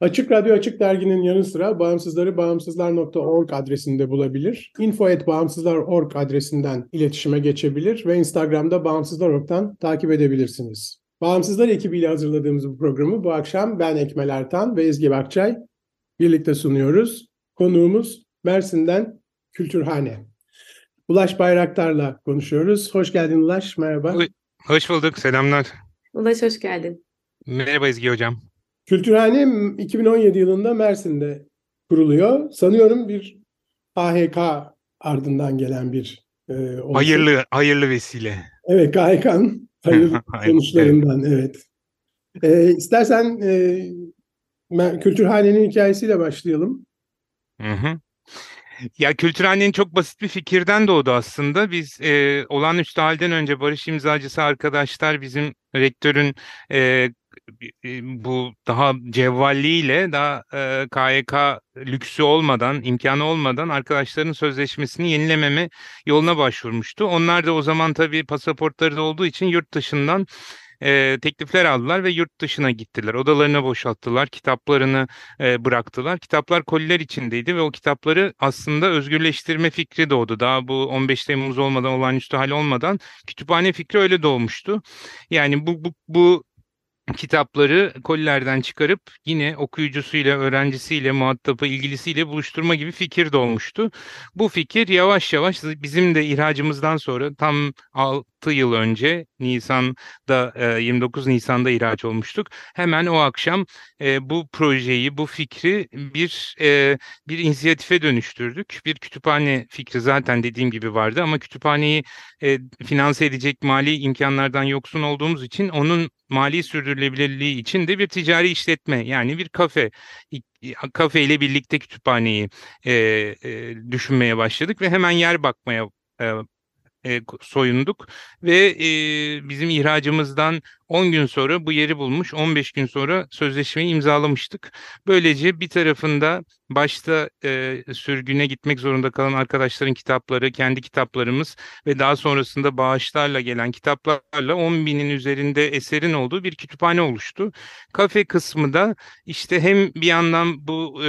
Açık Radyo Açık Dergi'nin yanı sıra bağımsızları bağımsızlar.org adresinde bulabilir. info.bağımsızlar.org adresinden iletişime geçebilir ve Instagram'da bağımsızlar.org'dan takip edebilirsiniz. Bağımsızlar ekibiyle hazırladığımız bu programı bu akşam ben Ekmel Ertan ve Ezgi Bakçay birlikte sunuyoruz. Konuğumuz Mersin'den Kültürhane. Ulaş Bayraktar'la konuşuyoruz. Hoş geldin Ulaş, merhaba. Hoş bulduk, selamlar. Ulaş hoş geldin. Merhaba Ezgi Hocam. Kültürhane 2017 yılında Mersin'de kuruluyor. Sanıyorum bir AHK ardından gelen bir e. Hayırlı, hayırlı vesile. Evet, KHK'nın hayırlı sonuçlarından, evet. E, istersen e, Kültürhane'nin hikayesiyle başlayalım. Hı hı. Ya Kültürhane'nin çok basit bir fikirden doğdu aslında. Biz e, olağanüstü halden önce barış imzacısı arkadaşlar bizim rektörün e, bu daha cevvalliyle daha e, KYK lüksü olmadan, imkanı olmadan arkadaşların sözleşmesini yenilememe yoluna başvurmuştu. Onlar da o zaman tabii pasaportları da olduğu için yurt dışından e, teklifler aldılar ve yurt dışına gittiler. Odalarını boşalttılar, kitaplarını e, bıraktılar. Kitaplar koliler içindeydi ve o kitapları aslında özgürleştirme fikri doğdu. Daha bu 15 Temmuz olmadan, olağanüstü hal olmadan kütüphane fikri öyle doğmuştu. Yani bu, bu, bu kitapları kolilerden çıkarıp yine okuyucusuyla, öğrencisiyle, muhatabı, ilgilisiyle buluşturma gibi fikir doğmuştu. Bu fikir yavaş yavaş bizim de ihracımızdan sonra tam 6 yıl önce Nisan'da 29 Nisan'da ihraç olmuştuk. Hemen o akşam bu projeyi, bu fikri bir bir inisiyatife dönüştürdük. Bir kütüphane fikri zaten dediğim gibi vardı ama kütüphaneyi finanse edecek mali imkanlardan yoksun olduğumuz için onun mali sürdürülebilirliği için de bir ticari işletme yani bir kafe kafe ile birlikte kütüphaneyi e, e, düşünmeye başladık ve hemen yer bakmaya e, e, soyunduk ve e, bizim ihracımızdan 10 gün sonra bu yeri bulmuş, 15 gün sonra sözleşmeyi imzalamıştık. Böylece bir tarafında başta e, sürgüne gitmek zorunda kalan arkadaşların kitapları, kendi kitaplarımız ve daha sonrasında bağışlarla gelen kitaplarla 10 binin üzerinde eserin olduğu bir kütüphane oluştu. Kafe kısmı da işte hem bir yandan bu e,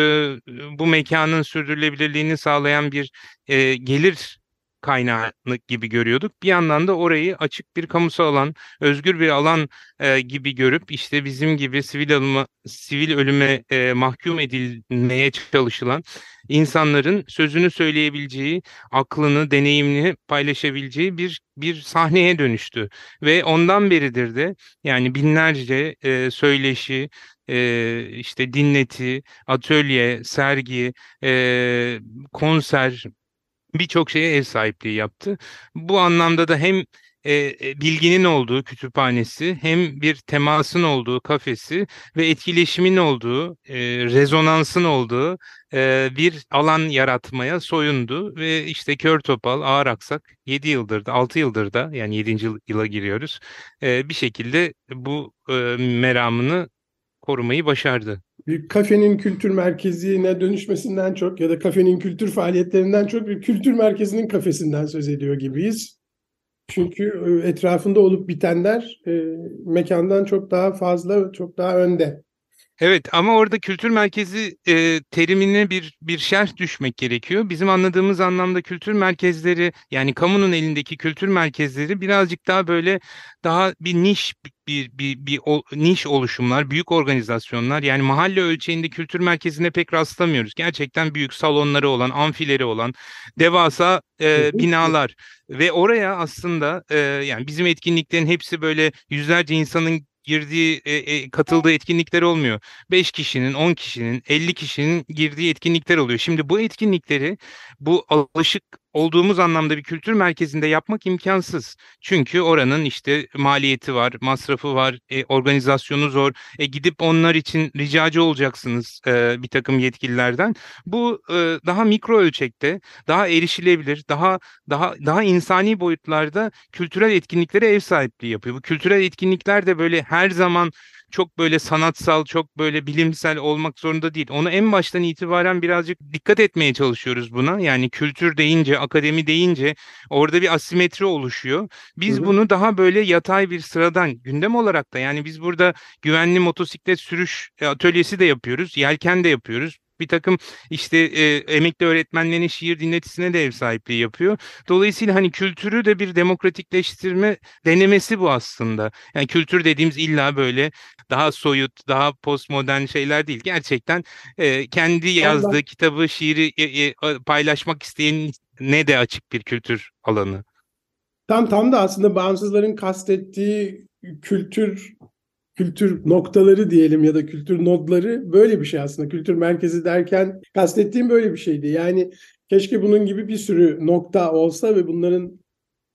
bu mekanın sürdürülebilirliğini sağlayan bir e, gelir kaynağı gibi görüyorduk. Bir yandan da orayı açık bir kamusal alan, özgür bir alan e, gibi görüp işte bizim gibi sivil ölüme, sivil ölüme e, mahkum edilmeye çalışılan insanların sözünü söyleyebileceği, aklını, deneyimini paylaşabileceği bir bir sahneye dönüştü ve ondan beridir de yani binlerce e, söyleşi, e, işte dinleti, atölye, sergi, e, konser birçok şeye ev sahipliği yaptı. Bu anlamda da hem e, bilginin olduğu kütüphanesi hem bir temasın olduğu kafesi ve etkileşimin olduğu, e, rezonansın olduğu e, bir alan yaratmaya soyundu ve işte Kör Topal, Ağır Aksak 7 yıldır da 6 yıldır da yani 7. yıla giriyoruz e, bir şekilde bu e, meramını korumayı başardı bir kafenin kültür merkezine dönüşmesinden çok ya da kafenin kültür faaliyetlerinden çok bir kültür merkezinin kafesinden söz ediyor gibiyiz. Çünkü e, etrafında olup bitenler e, mekandan çok daha fazla, çok daha önde. Evet ama orada kültür merkezi e, terimine bir bir şerh düşmek gerekiyor. Bizim anladığımız anlamda kültür merkezleri yani kamunun elindeki kültür merkezleri birazcık daha böyle daha bir niş bir bir bir o, niş oluşumlar, büyük organizasyonlar yani mahalle ölçeğinde kültür merkezine pek rastlamıyoruz. Gerçekten büyük salonları olan, amfileri olan devasa e, binalar ve oraya aslında e, yani bizim etkinliklerin hepsi böyle yüzlerce insanın girdiği, e, e, katıldığı etkinlikler olmuyor. 5 kişinin, 10 kişinin, 50 kişinin girdiği etkinlikler oluyor. Şimdi bu etkinlikleri bu alışık olduğumuz anlamda bir kültür merkezinde yapmak imkansız. Çünkü oranın işte maliyeti var, masrafı var, e, organizasyonu zor. E, gidip onlar için ricacı olacaksınız e, bir takım yetkililerden. Bu e, daha mikro ölçekte, daha erişilebilir, daha daha daha insani boyutlarda kültürel etkinliklere ev sahipliği yapıyor. Bu kültürel etkinlikler de böyle her zaman çok böyle sanatsal, çok böyle bilimsel olmak zorunda değil. Onu en baştan itibaren birazcık dikkat etmeye çalışıyoruz buna. Yani kültür deyince, akademi deyince orada bir asimetri oluşuyor. Biz Hı hı. bunu daha böyle yatay bir sıradan gündem olarak da yani biz burada güvenli motosiklet sürüş e, atölyesi de yapıyoruz, yelken de yapıyoruz. Bir takım işte e, emekli öğretmenlerin şiir dinletisine de ev sahipliği yapıyor. Dolayısıyla hani kültürü de bir demokratikleştirme denemesi bu aslında. Yani kültür dediğimiz illa böyle daha soyut, daha postmodern şeyler değil. Gerçekten e, kendi yazdığı kitabı, şiiri e, e, paylaşmak isteyen ne de açık bir kültür alanı. Tam tam da aslında bağımsızların kastettiği kültür kültür noktaları diyelim ya da kültür nodları böyle bir şey aslında. Kültür merkezi derken kastettiğim böyle bir şeydi. Yani keşke bunun gibi bir sürü nokta olsa ve bunların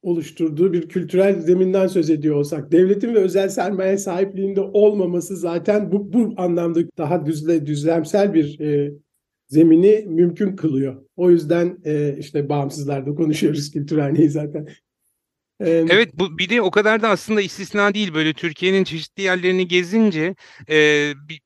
oluşturduğu bir kültürel zeminden söz ediyor olsak. Devletin ve özel sermaye sahipliğinde olmaması zaten bu, bu anlamda daha düzle, düzlemsel bir e, zemini mümkün kılıyor. O yüzden e, işte bağımsızlarda konuşuyoruz kültürhaneyi zaten. Evet bu bir de o kadar da aslında istisna değil. Böyle Türkiye'nin çeşitli yerlerini gezince e, bir-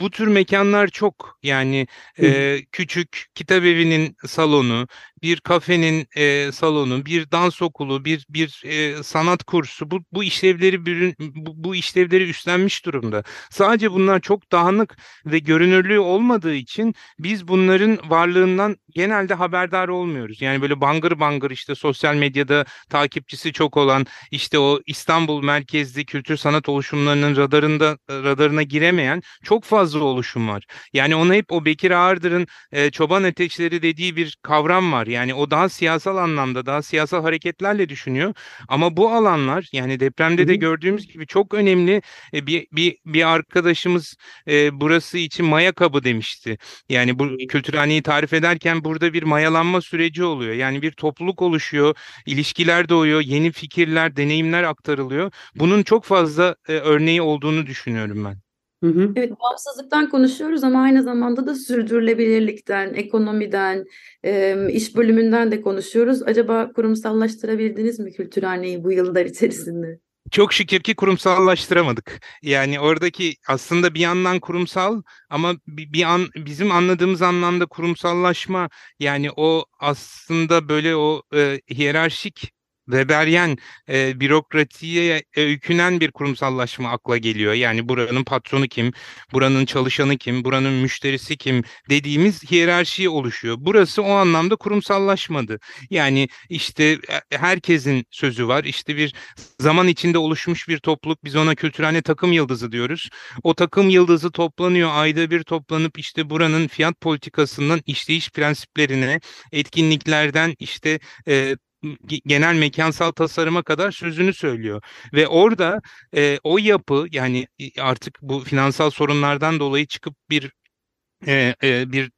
bu tür mekanlar çok. Yani e, küçük kitap evinin salonu, bir kafenin e, salonu, bir dans okulu, bir bir e, sanat kursu bu bu işlevleri bürün- bu, bu işlevleri üstlenmiş durumda. Sadece bunlar çok dağınık ve görünürlüğü olmadığı için biz bunların varlığından genelde haberdar olmuyoruz. Yani böyle bangır bangır işte sosyal medyada takipçisi çok olan işte o İstanbul merkezli kültür sanat oluşumlarının radarında radarına giremeyen çok fazla oluşum var. Yani ona hep o Bekir Ağırdır'ın e, çoban ateşleri dediği bir kavram var. Yani o daha siyasal anlamda, daha siyasal hareketlerle düşünüyor. Ama bu alanlar yani depremde de gördüğümüz gibi çok önemli e, bir bir bir arkadaşımız e, burası için maya kabı demişti. Yani bu kültürhaneyi tarif ederken burada bir mayalanma süreci oluyor. Yani bir topluluk oluşuyor, ilişkiler doğuyor, yeni fikirler, deneyimler aktarılıyor. Bunun çok fazla e, örneği olduğunu düşünüyorum ben. Hı hı. Evet, bağımsızlıktan konuşuyoruz ama aynı zamanda da sürdürülebilirlikten, ekonomiden, e, iş bölümünden de konuşuyoruz. Acaba kurumsallaştırabildiniz mi Kültürhaneyi bu yıllar içerisinde? Çok şükür ki kurumsallaştıramadık. Yani oradaki aslında bir yandan kurumsal ama bir, bir an bizim anladığımız anlamda kurumsallaşma yani o aslında böyle o e, hiyerarşik Weberyen e, bürokrasiye e, öykünen bir kurumsallaşma akla geliyor. Yani buranın patronu kim, buranın çalışanı kim, buranın müşterisi kim dediğimiz hiyerarşi oluşuyor. Burası o anlamda kurumsallaşmadı. Yani işte e, herkesin sözü var. İşte bir zaman içinde oluşmuş bir topluluk biz ona kültürhane takım yıldızı diyoruz. O takım yıldızı toplanıyor ayda bir toplanıp işte buranın fiyat politikasından işleyiş prensiplerine etkinliklerden işte e, genel mekansal tasarıma kadar sözünü söylüyor ve orada e, o yapı yani artık bu finansal sorunlardan dolayı çıkıp bir e, e, bir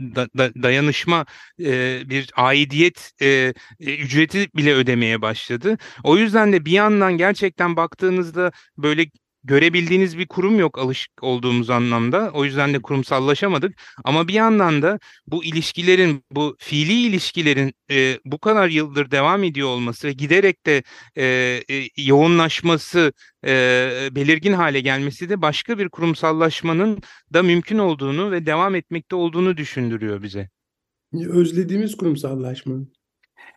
da- da- dayanışma e, bir aidiyet e, e, ücreti bile ödemeye başladı. O yüzden de bir yandan gerçekten baktığınızda böyle görebildiğiniz bir kurum yok alışık olduğumuz anlamda. O yüzden de kurumsallaşamadık. Ama bir yandan da bu ilişkilerin, bu fiili ilişkilerin e, bu kadar yıldır devam ediyor olması ve giderek de e, e, yoğunlaşması, e, belirgin hale gelmesi de başka bir kurumsallaşmanın da mümkün olduğunu ve devam etmekte olduğunu düşündürüyor bize. Özlediğimiz kurumsallaşma.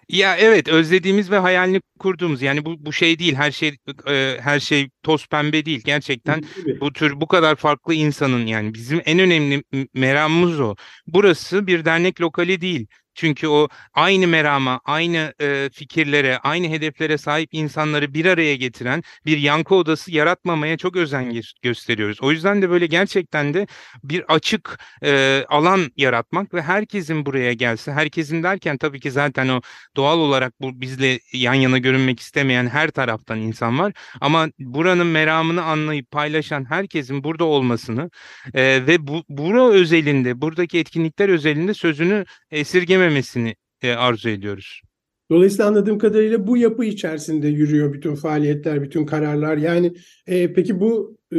Ya evet özlediğimiz ve hayalini kurduğumuz yani bu bu şey değil her şey e, her şey toz pembe değil gerçekten Gibi. bu tür bu kadar farklı insanın yani bizim en önemli meramımız o. Burası bir dernek lokali değil. Çünkü o aynı merama, aynı e, fikirlere, aynı hedeflere sahip insanları bir araya getiren bir yankı odası yaratmamaya çok özen gö- gösteriyoruz. O yüzden de böyle gerçekten de bir açık e, alan yaratmak ve herkesin buraya gelse, herkesin derken tabii ki zaten o doğal olarak bu bizle yan yana görünmek istemeyen her taraftan insan var. Ama buranın meramını anlayıp paylaşan herkesin burada olmasını e, ve bu bura özelinde, buradaki etkinlikler özelinde sözünü esirgememesini e, arzu ediyoruz. Dolayısıyla anladığım kadarıyla bu yapı içerisinde yürüyor bütün faaliyetler, bütün kararlar. Yani e, peki bu e,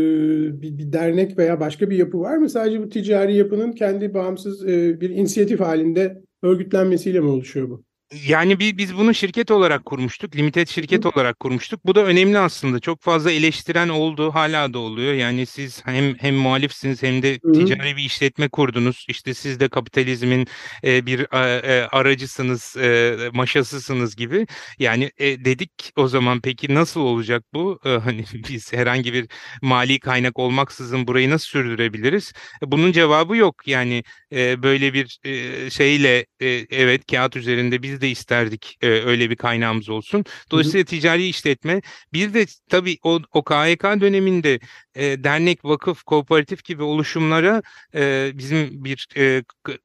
bir, bir dernek veya başka bir yapı var mı? Sadece bu ticari yapının kendi bağımsız e, bir inisiyatif halinde örgütlenmesiyle mi oluşuyor bu? Yani bi- biz bunu şirket olarak kurmuştuk, limited şirket olarak kurmuştuk. Bu da önemli aslında. Çok fazla eleştiren oldu, hala da oluyor. Yani siz hem hem muhalifsiniz hem de ticari bir işletme kurdunuz. İşte siz de kapitalizmin e, bir e, aracısınız, e, maşasısınız gibi. Yani e, dedik o zaman peki nasıl olacak bu? E, hani biz herhangi bir mali kaynak olmaksızın burayı nasıl sürdürebiliriz? E, Bunun cevabı yok. Yani e, böyle bir e, şeyle e, evet kağıt üzerinde biz de isterdik e, öyle bir kaynağımız olsun. Dolayısıyla ticari işletme bir de tabii o, o KHK döneminde e, dernek, vakıf, kooperatif gibi oluşumlara e, bizim bir e,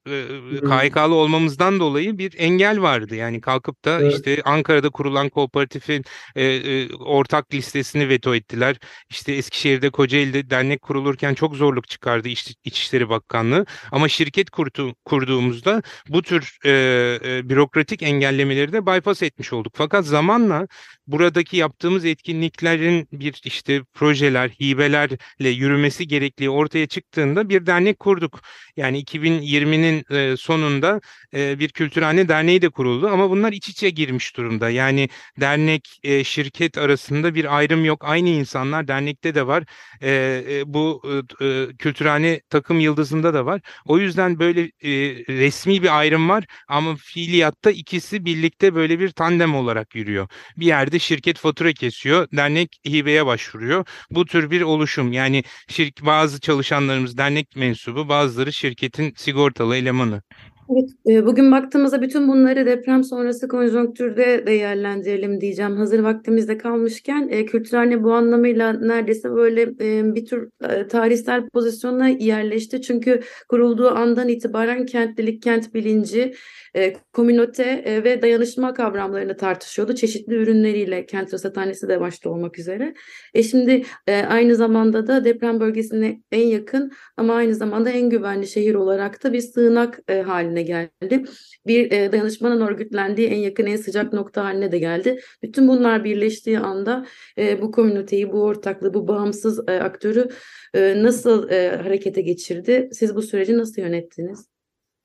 e, KHK'lı olmamızdan dolayı bir engel vardı. Yani kalkıp da Evet. işte Ankara'da kurulan kooperatifin e, e, ortak listesini veto ettiler. İşte Eskişehir'de, Kocaeli'de dernek kurulurken çok zorluk çıkardı İç, İçişleri Bakanlığı. Ama şirket kurdu, kurduğumuzda bu tür e, e, bürokratik engellemeleri de bypass etmiş olduk. Fakat zamanla buradaki yaptığımız etkinliklerin bir işte projeler, hibelerle yürümesi gerektiği ortaya çıktığında bir dernek kurduk. Yani 2020'nin e, sonunda e, bir kültürhane derneği de kuruldu ama bunlar iç içe girmiş durumda. Yani dernek, e, şirket arasında bir ayrım yok. Aynı insanlar dernekte de var. E, e, bu e, e, kültürhane takım yıldızında da var. O yüzden böyle e, resmi bir ayrım var ama fiiliyatta ikisi birlikte böyle bir tandem olarak yürüyor. Bir yerde şirket fatura kesiyor, dernek hibeye başvuruyor. Bu tür bir oluşum. Yani şirk, bazı çalışanlarımız dernek mensubu, bazıları şirketin sigortalı elemanı. E, bugün baktığımızda bütün bunları deprem sonrası konjonktürde değerlendirelim diyeceğim. Hazır vaktimizde kalmışken e, Kültürhane bu anlamıyla neredeyse böyle e, bir tür e, tarihsel pozisyona yerleşti. Çünkü kurulduğu andan itibaren kentlilik, kent bilinci, komünote ve dayanışma kavramlarını tartışıyordu. Çeşitli ürünleriyle kent rasathanesi de başta olmak üzere. E şimdi aynı zamanda da deprem bölgesine en yakın ama aynı zamanda en güvenli şehir olarak da bir sığınak haline geldi. Bir e, dayanışmanın örgütlendiği en yakın, en sıcak nokta haline de geldi. Bütün bunlar birleştiği anda e, bu komüniteyi, bu ortaklığı, bu bağımsız e, aktörü e, nasıl e, harekete geçirdi? Siz bu süreci nasıl yönettiniz?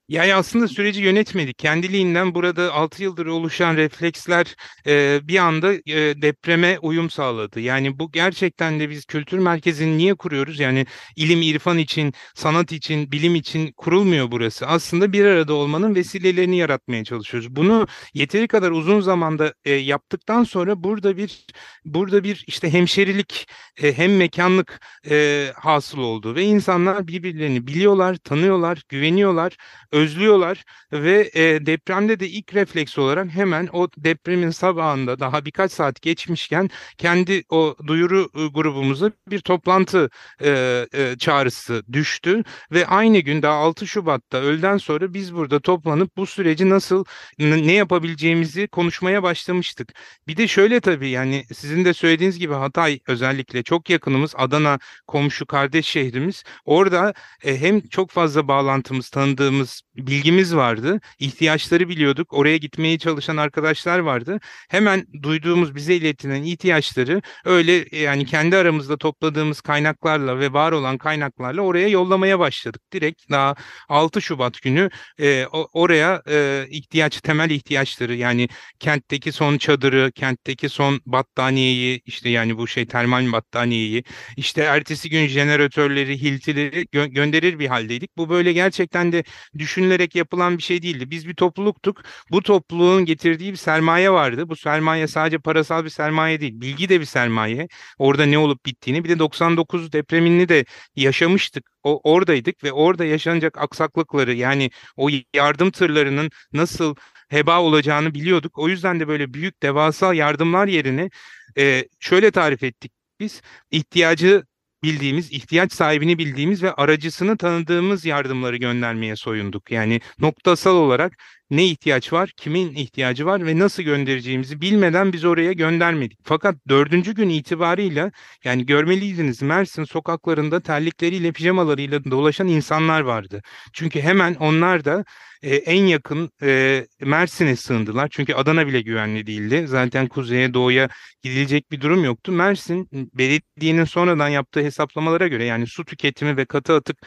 Yani aslında süreci yönetmedik. Kendiliğinden burada 6 yıldır oluşan refleksler e, bir anda e, depreme uyum sağladı. Yani bu gerçekten de biz kültür merkezini niye kuruyoruz? Yani ilim, irfan için, sanat için, bilim için kurulmuyor burası. Aslında bir arada olmanın vesilelerini yaratmaya çalışıyoruz. Bunu yeteri kadar uzun zamanda e, yaptıktan sonra burada bir burada bir işte hemşerilik, e, hem mekanlık e, hasıl oldu ve insanlar birbirlerini biliyorlar, tanıyorlar, güveniyorlar özlüyorlar ve e, depremde de ilk refleks olarak hemen o depremin sabahında daha birkaç saat geçmişken kendi o duyuru e, grubumuza bir toplantı e, e, çağrısı düştü ve aynı gün daha 6 Şubat'ta öğleden sonra biz burada toplanıp bu süreci nasıl ne yapabileceğimizi konuşmaya başlamıştık. Bir de şöyle tabii yani sizin de söylediğiniz gibi Hatay özellikle çok yakınımız Adana komşu kardeş şehrimiz. Orada e, hem çok fazla bağlantımız, tanıdığımız, bilgimiz vardı. ihtiyaçları biliyorduk. Oraya gitmeye çalışan arkadaşlar vardı. Hemen duyduğumuz, bize iletilen ihtiyaçları öyle e, yani kendi aramızda topladığımız kaynaklarla ve var olan kaynaklarla oraya yollamaya başladık. Direkt daha 6 Şubat günü e, oraya e, ihtiyaç, temel ihtiyaçları yani kentteki son çadırı, kentteki son battaniyeyi, işte yani bu şey termal battaniyeyi, işte ertesi gün jeneratörleri, hiltileri gö- gönderir bir haldeydik. Bu böyle gerçekten de düşünülmüş düşünülerek yapılan bir şey değildi. Biz bir topluluktuk. Bu topluluğun getirdiği bir sermaye vardı. Bu sermaye sadece parasal bir sermaye değil, bilgi de bir sermaye. Orada ne olup bittiğini bir de 99 depremini de yaşamıştık. O oradaydık ve orada yaşanacak aksaklıkları yani o yardım tırlarının nasıl heba olacağını biliyorduk. O yüzden de böyle büyük devasa yardımlar yerine e, şöyle tarif ettik biz ihtiyacı bildiğimiz, ihtiyaç sahibini bildiğimiz ve aracısını tanıdığımız yardımları göndermeye soyunduk. Yani noktasal olarak ne ihtiyaç var, kimin ihtiyacı var ve nasıl göndereceğimizi bilmeden biz oraya göndermedik. Fakat dördüncü gün itibarıyla yani görmeliydiniz Mersin sokaklarında terlikleriyle, pijamalarıyla dolaşan insanlar vardı. Çünkü hemen onlar da e, en yakın e, Mersin'e sığındılar. Çünkü Adana bile güvenli değildi. Zaten kuzeye doğuya gidilecek bir durum yoktu. Mersin belediyenin sonradan yaptığı hesaplamalara göre yani su tüketimi ve katı atık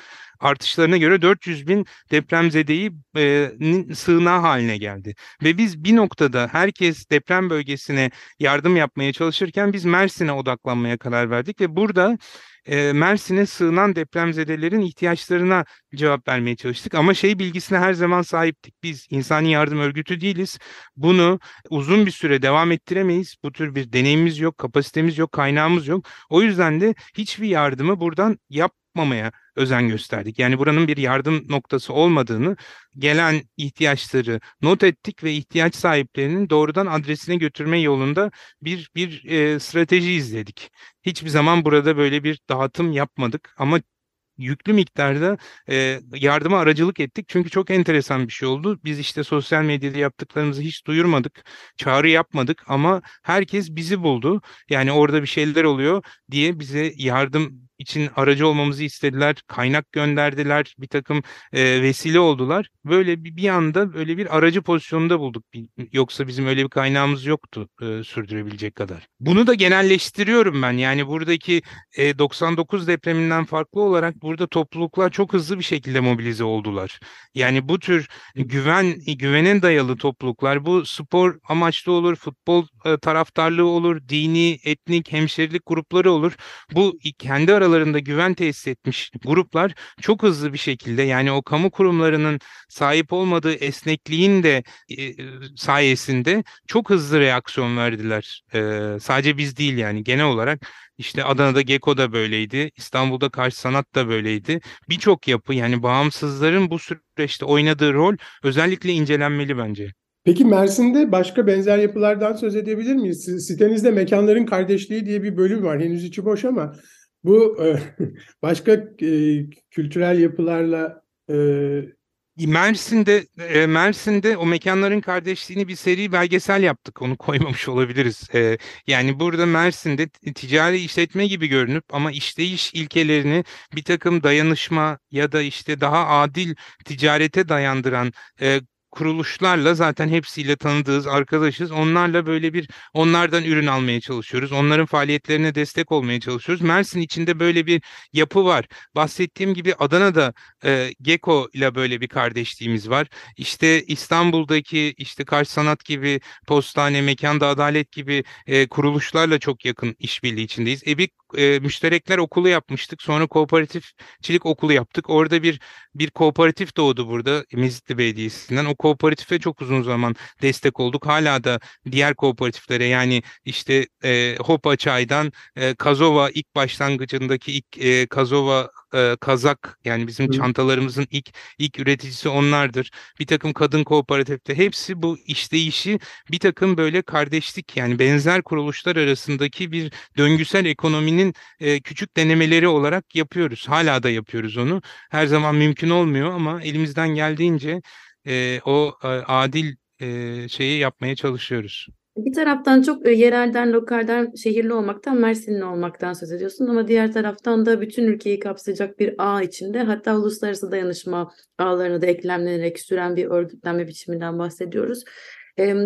artışlarına göre 400 bin depremzedeyi e, sığınağı haline geldi. Ve biz bir noktada herkes deprem bölgesine yardım yapmaya çalışırken biz Mersin'e odaklanmaya karar verdik ve burada Mersin'e sığınan depremzedelerin ihtiyaçlarına cevap vermeye çalıştık. Ama şey bilgisine her zaman sahiptik. Biz insani yardım örgütü değiliz. Bunu uzun bir süre devam ettiremeyiz. Bu tür bir deneyimimiz yok, kapasitemiz yok, kaynağımız yok. O yüzden de hiçbir yardımı buradan yapmamaya özen gösterdik. Yani buranın bir yardım noktası olmadığını, gelen ihtiyaçları not ettik ve ihtiyaç sahiplerinin doğrudan adresine götürme yolunda bir bir e, strateji izledik. Hiçbir zaman burada böyle bir dağıtım yapmadık ama yüklü miktarda e, yardıma aracılık ettik. Çünkü çok enteresan bir şey oldu. Biz işte sosyal medyada yaptıklarımızı hiç duyurmadık, çağrı yapmadık ama herkes bizi buldu. Yani orada bir şeyler oluyor diye bize yardım için aracı olmamızı istediler, kaynak gönderdiler, bir takım e, vesile oldular. Böyle bir, bir anda böyle bir aracı pozisyonunda bulduk. Yoksa bizim öyle bir kaynağımız yoktu e, sürdürebilecek kadar. Bunu da genelleştiriyorum ben. Yani buradaki e, 99 depreminden farklı olarak burada topluluklar çok hızlı bir şekilde mobilize oldular. Yani bu tür güven güvenen dayalı topluluklar bu spor amaçlı olur, futbol e, taraftarlığı olur, dini, etnik, hemşerilik grupları olur. Bu kendi aralarında aralarında güven tesis etmiş gruplar çok hızlı bir şekilde yani o kamu kurumlarının sahip olmadığı esnekliğin de e, sayesinde çok hızlı reaksiyon verdiler. E, sadece biz değil yani genel olarak işte Adana'da Geko da böyleydi, İstanbul'da Karşı Sanat da böyleydi. Birçok yapı yani bağımsızların bu süreçte oynadığı rol özellikle incelenmeli bence. Peki Mersin'de başka benzer yapılardan söz edebilir miyiz? Sitenizde Mekanların Kardeşliği diye bir bölüm var. Henüz içi boş ama bu e, başka e, kültürel yapılarla e, Mersin'de Mersin'de o mekanların kardeşliğini bir seri belgesel yaptık. Onu koymamış olabiliriz. Yani burada Mersin'de ticari işletme gibi görünüp ama işleyiş ilkelerini bir takım dayanışma ya da işte daha adil ticarete dayandıran kuruluşlarla zaten hepsiyle tanıdığız, arkadaşız. Onlarla böyle bir onlardan ürün almaya çalışıyoruz. Onların faaliyetlerine destek olmaya çalışıyoruz. Mersin içinde böyle bir yapı var. Bahsettiğim gibi Adana'da e, Geko ile böyle bir kardeşliğimiz var. İşte İstanbul'daki işte Karşı Sanat gibi, Postane, Mekanda Adalet gibi e, kuruluşlarla çok yakın işbirliği içindeyiz. EBİK e, müşterekler okulu yapmıştık. Sonra kooperatifçilik okulu yaptık. Orada bir bir kooperatif doğdu burada Mezitli Belediyesi'nden. O kooperatife çok uzun zaman destek olduk. Hala da diğer kooperatiflere yani işte e, Hopa Çay'dan e, Kazova ilk başlangıcındaki ilk e, Kazova e, kazak yani bizim Hı. çantalarımızın ilk ilk üreticisi onlardır. Bir takım kadın kooperatifte hepsi bu işleyişi bir takım böyle kardeşlik yani benzer kuruluşlar arasındaki bir döngüsel ekonominin e, küçük denemeleri olarak yapıyoruz. Hala da yapıyoruz onu. Her zaman mümkün olmuyor ama elimizden geldiğince e, o e, adil e, şeyi yapmaya çalışıyoruz. Bir taraftan çok e, yerelden, lokalden, şehirli olmaktan, Mersinli olmaktan söz ediyorsun ama diğer taraftan da bütün ülkeyi kapsayacak bir ağ içinde hatta uluslararası dayanışma ağlarına da eklemlenerek süren bir örgütlenme biçiminden bahsediyoruz.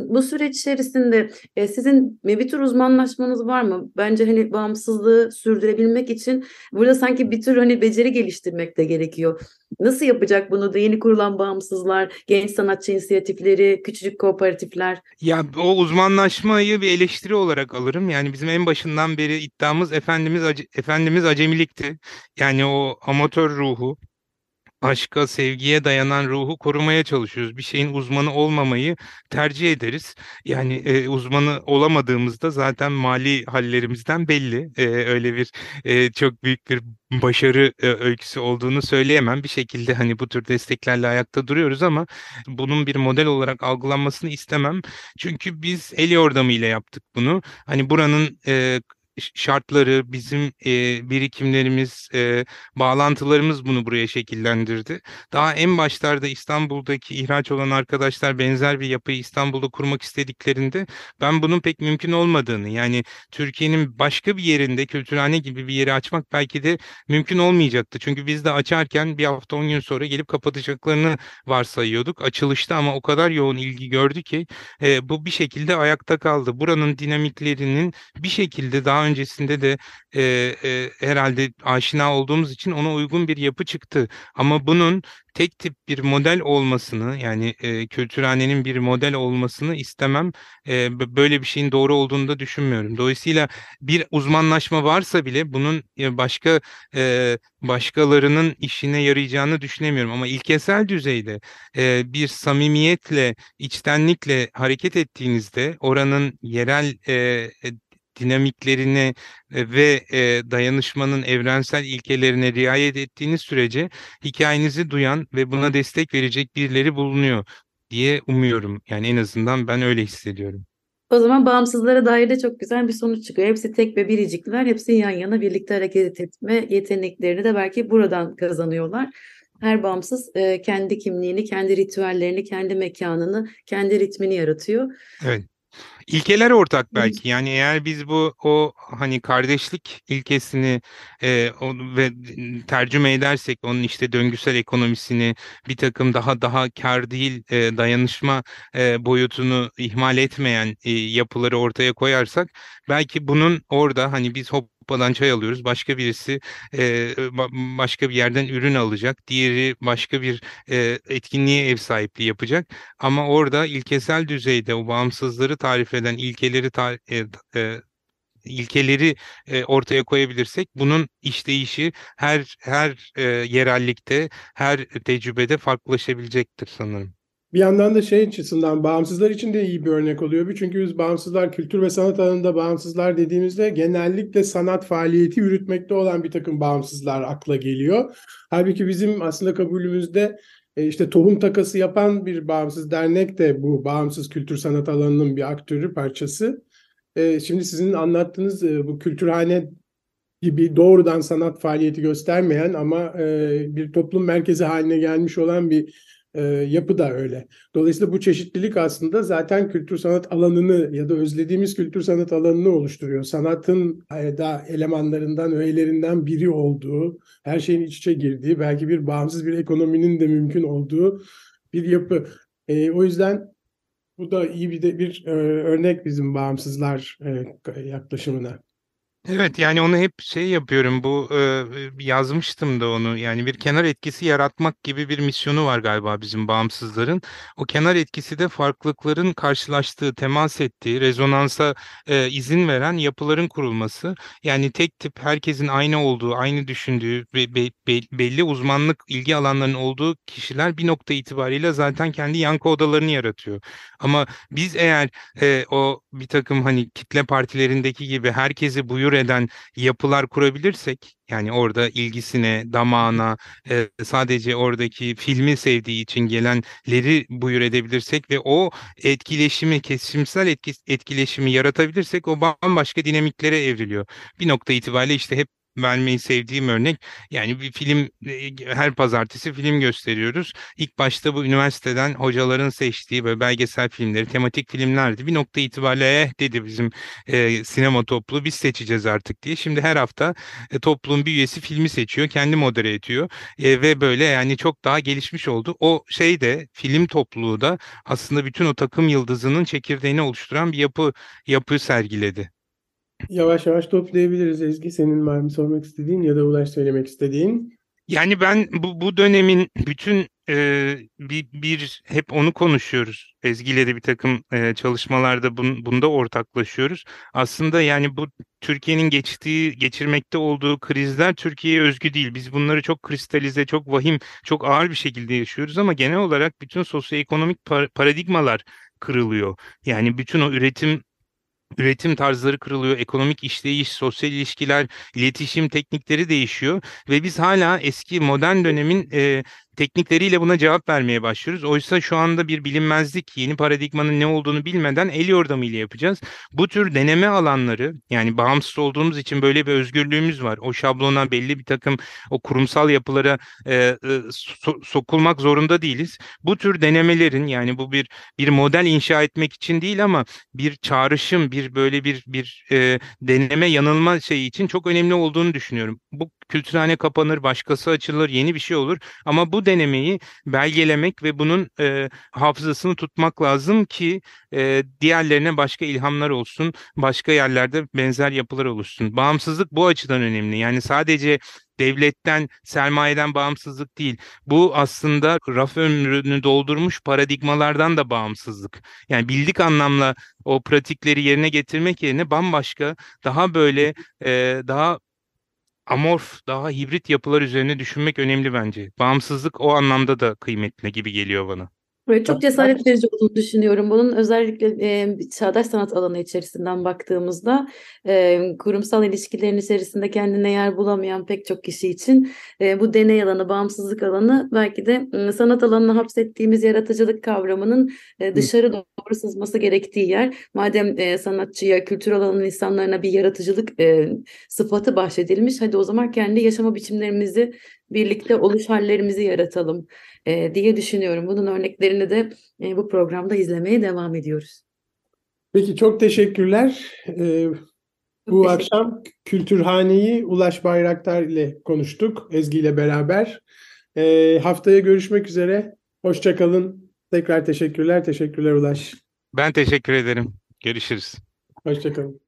Bu süreç içerisinde sizin bir tür uzmanlaşmanız var mı? Bence hani bağımsızlığı sürdürebilmek için burada sanki bir tür hani beceri geliştirmek de gerekiyor. Nasıl yapacak bunu da yeni kurulan bağımsızlar, genç sanatçı inisiyatifleri, küçücük kooperatifler? Ya o uzmanlaşmayı bir eleştiri olarak alırım. Yani bizim en başından beri iddiamız Efendimiz Efendimiz acemilikti. Yani o amatör ruhu aşka, sevgiye dayanan ruhu korumaya çalışıyoruz. Bir şeyin uzmanı olmamayı tercih ederiz. Yani e, uzmanı olamadığımızda zaten mali hallerimizden belli. E, öyle bir e, çok büyük bir başarı e, öyküsü olduğunu söyleyemem. Bir şekilde hani bu tür desteklerle ayakta duruyoruz ama bunun bir model olarak algılanmasını istemem. Çünkü biz el yordamıyla yaptık bunu. Hani buranın e, şartları, bizim e, birikimlerimiz, e, bağlantılarımız bunu buraya şekillendirdi. Daha en başlarda İstanbul'daki ihraç olan arkadaşlar benzer bir yapıyı İstanbul'da kurmak istediklerinde ben bunun pek mümkün olmadığını yani Türkiye'nin başka bir yerinde kültürhane gibi bir yeri açmak belki de mümkün olmayacaktı. Çünkü biz de açarken bir hafta 10 gün sonra gelip kapatacaklarını varsayıyorduk. Açılışta ama o kadar yoğun ilgi gördü ki e, bu bir şekilde ayakta kaldı. Buranın dinamiklerinin bir şekilde daha öncesinde de e, e, herhalde aşina olduğumuz için ona uygun bir yapı çıktı. Ama bunun tek tip bir model olmasını yani e, kültürhanenin bir model olmasını istemem. E, böyle bir şeyin doğru olduğunu da düşünmüyorum. Dolayısıyla bir uzmanlaşma varsa bile bunun başka e, başkalarının işine yarayacağını düşünemiyorum. Ama ilkesel düzeyde e, bir samimiyetle, içtenlikle hareket ettiğinizde oranın yerel e, dinamiklerine ve e, dayanışmanın evrensel ilkelerine riayet ettiğiniz sürece hikayenizi duyan ve buna destek verecek birileri bulunuyor diye umuyorum. Yani en azından ben öyle hissediyorum. O zaman bağımsızlara dair de çok güzel bir sonuç çıkıyor. Hepsi tek ve biricikler. Hepsi yan yana birlikte hareket etme yeteneklerini de belki buradan kazanıyorlar. Her bağımsız e, kendi kimliğini, kendi ritüellerini, kendi mekanını, kendi ritmini yaratıyor. Evet. İlkeler ortak belki. Yani eğer biz bu o hani kardeşlik ilkesini e, o, ve tercüme edersek onun işte döngüsel ekonomisini bir takım daha daha kar değil e, dayanışma e, boyutunu ihmal etmeyen e, yapıları ortaya koyarsak belki bunun orada hani biz Hoppa'dan çay alıyoruz. Başka birisi e, ba- başka bir yerden ürün alacak. Diğeri başka bir e, etkinliğe ev sahipliği yapacak. Ama orada ilkesel düzeyde o bağımsızları tarif eden ilkeleri ta- e, e, ilkeleri e, ortaya koyabilirsek bunun işleyişi her her e, yerellikte, her tecrübede farklılaşabilecektir sanırım. Bir yandan da şey açısından bağımsızlar için de iyi bir örnek oluyor. Çünkü biz bağımsızlar kültür ve sanat alanında bağımsızlar dediğimizde genellikle sanat faaliyeti yürütmekte olan bir takım bağımsızlar akla geliyor. Halbuki bizim aslında kabulümüzde e, işte tohum takası yapan bir bağımsız dernek de bu bağımsız kültür sanat alanının bir aktörü parçası. E, Şimdi sizin anlattığınız e, bu kültürhane gibi doğrudan sanat faaliyeti göstermeyen ama bir toplum merkezi haline gelmiş olan bir e, yapı da öyle. Dolayısıyla bu çeşitlilik aslında zaten kültür sanat alanını ya da özlediğimiz kültür sanat alanını oluşturuyor. Sanatın e, da elemanlarından, öğelerinden biri olduğu, her şeyin iç içe girdiği, belki bir bağımsız bir ekonominin de mümkün olduğu bir yapı. E, o yüzden bu da iyi bir de bir e, örnek bizim bağımsızlar e, yaklaşımına. Evet yani onu hep şey yapıyorum bu e, yazmıştım da onu yani bir kenar etkisi yaratmak gibi bir misyonu var galiba bizim bağımsızların. O kenar etkisi de farklılıkların karşılaştığı, temas ettiği, rezonansa e, izin veren yapıların kurulması. Yani tek tip herkesin aynı olduğu, aynı düşündüğü ve be- be- belli uzmanlık ilgi alanlarının olduğu kişiler bir nokta itibariyle zaten kendi yankı odalarını yaratıyor. Ama biz eğer e, o bir takım hani kitle partilerindeki gibi herkesi buyur eden yapılar kurabilirsek yani orada ilgisine, damağına e, sadece oradaki filmi sevdiği için gelenleri buyur edebilirsek ve o etkileşimi, kesişimsel etki, etkileşimi yaratabilirsek o bambaşka dinamiklere evriliyor. Bir nokta itibariyle işte hep vermeyi sevdiğim örnek yani bir film e, her pazartesi film gösteriyoruz. İlk başta bu üniversiteden hocaların seçtiği böyle belgesel filmleri, tematik filmlerdi. Bir nokta itibariyle eh dedi bizim e, sinema topluluğu biz seçeceğiz artık diye. Şimdi her hafta e, topluluğun bir üyesi filmi seçiyor, kendi modere ediyor E, ve böyle yani çok daha gelişmiş oldu. O şey de film topluluğu da aslında bütün o takım yıldızının çekirdeğini oluşturan bir yapı yapı sergiledi. Yavaş yavaş toplayabiliriz Ezgi. Senin var mı sormak istediğin ya da Ulaş söylemek istediğin? Yani ben bu bu dönemin bütün e, bir, bir hep onu konuşuyoruz. Ezgi ile de bir takım e, çalışmalarda bun, bunda ortaklaşıyoruz. Aslında yani bu Türkiye'nin geçtiği, geçirmekte olduğu krizler Türkiye'ye özgü değil. Biz bunları çok kristalize, çok vahim, çok ağır bir şekilde yaşıyoruz ama genel olarak bütün sosyoekonomik par- paradigmalar kırılıyor. Yani bütün o üretim üretim tarzları kırılıyor, ekonomik işleyiş, sosyal ilişkiler, iletişim teknikleri değişiyor ve biz hala eski modern dönemin e, teknikleriyle buna cevap vermeye başlıyoruz. Oysa şu anda bir bilinmezlik, yeni paradigmanın ne olduğunu bilmeden el yordamıyla yapacağız. Bu tür deneme alanları, yani bağımsız olduğumuz için böyle bir özgürlüğümüz var. O şablona belli bir takım o kurumsal yapılara e, e, so- sokulmak zorunda değiliz. Bu tür denemelerin yani bu bir bir model inşa etmek için değil ama bir çağrışım, bir böyle bir bir e, deneme yanılma şeyi için çok önemli olduğunu düşünüyorum. Bu kültürhane kapanır, başkası açılır, yeni bir şey olur ama bu denemeyi belgelemek ve bunun e, hafızasını tutmak lazım ki e, diğerlerine başka ilhamlar olsun, başka yerlerde benzer yapılar oluşsun. Bağımsızlık bu açıdan önemli. Yani sadece devletten, sermayeden bağımsızlık değil. Bu aslında raf ömrünü doldurmuş paradigmalardan da bağımsızlık. Yani bildik anlamla o pratikleri yerine getirmek yerine bambaşka, daha böyle e, daha amorf, daha hibrit yapılar üzerine düşünmek önemli bence. Bağımsızlık o anlamda da kıymetli gibi geliyor bana. Böyle çok cesaret verici olduğunu düşünüyorum. Bunun özellikle e, çağdaş sanat alanı içerisinden baktığımızda e, kurumsal ilişkilerin içerisinde kendine yer bulamayan pek çok kişi için e, bu deney alanı, bağımsızlık alanı belki de e, sanat alanına hapsettiğimiz yaratıcılık kavramının e, dışarı doğru sızması gerektiği yer. Madem e, sanatçıya, kültür alanının insanlarına bir yaratıcılık e, sıfatı bahşedilmiş, hadi o zaman kendi yaşama biçimlerimizi birlikte oluş hallerimizi yaratalım e, diye düşünüyorum. Bunun örneklerini de e, bu programda izlemeye devam ediyoruz. Peki çok teşekkürler. Ee, bu teşekkür- akşam Kültürhane'yi Ulaş Bayraktar ile konuştuk Ezgi ile beraber. Ee, haftaya görüşmek üzere. Hoşça kalın. Tekrar teşekkürler. Teşekkürler Ulaş. Ben teşekkür ederim. Görüşürüz. Hoşça kalın.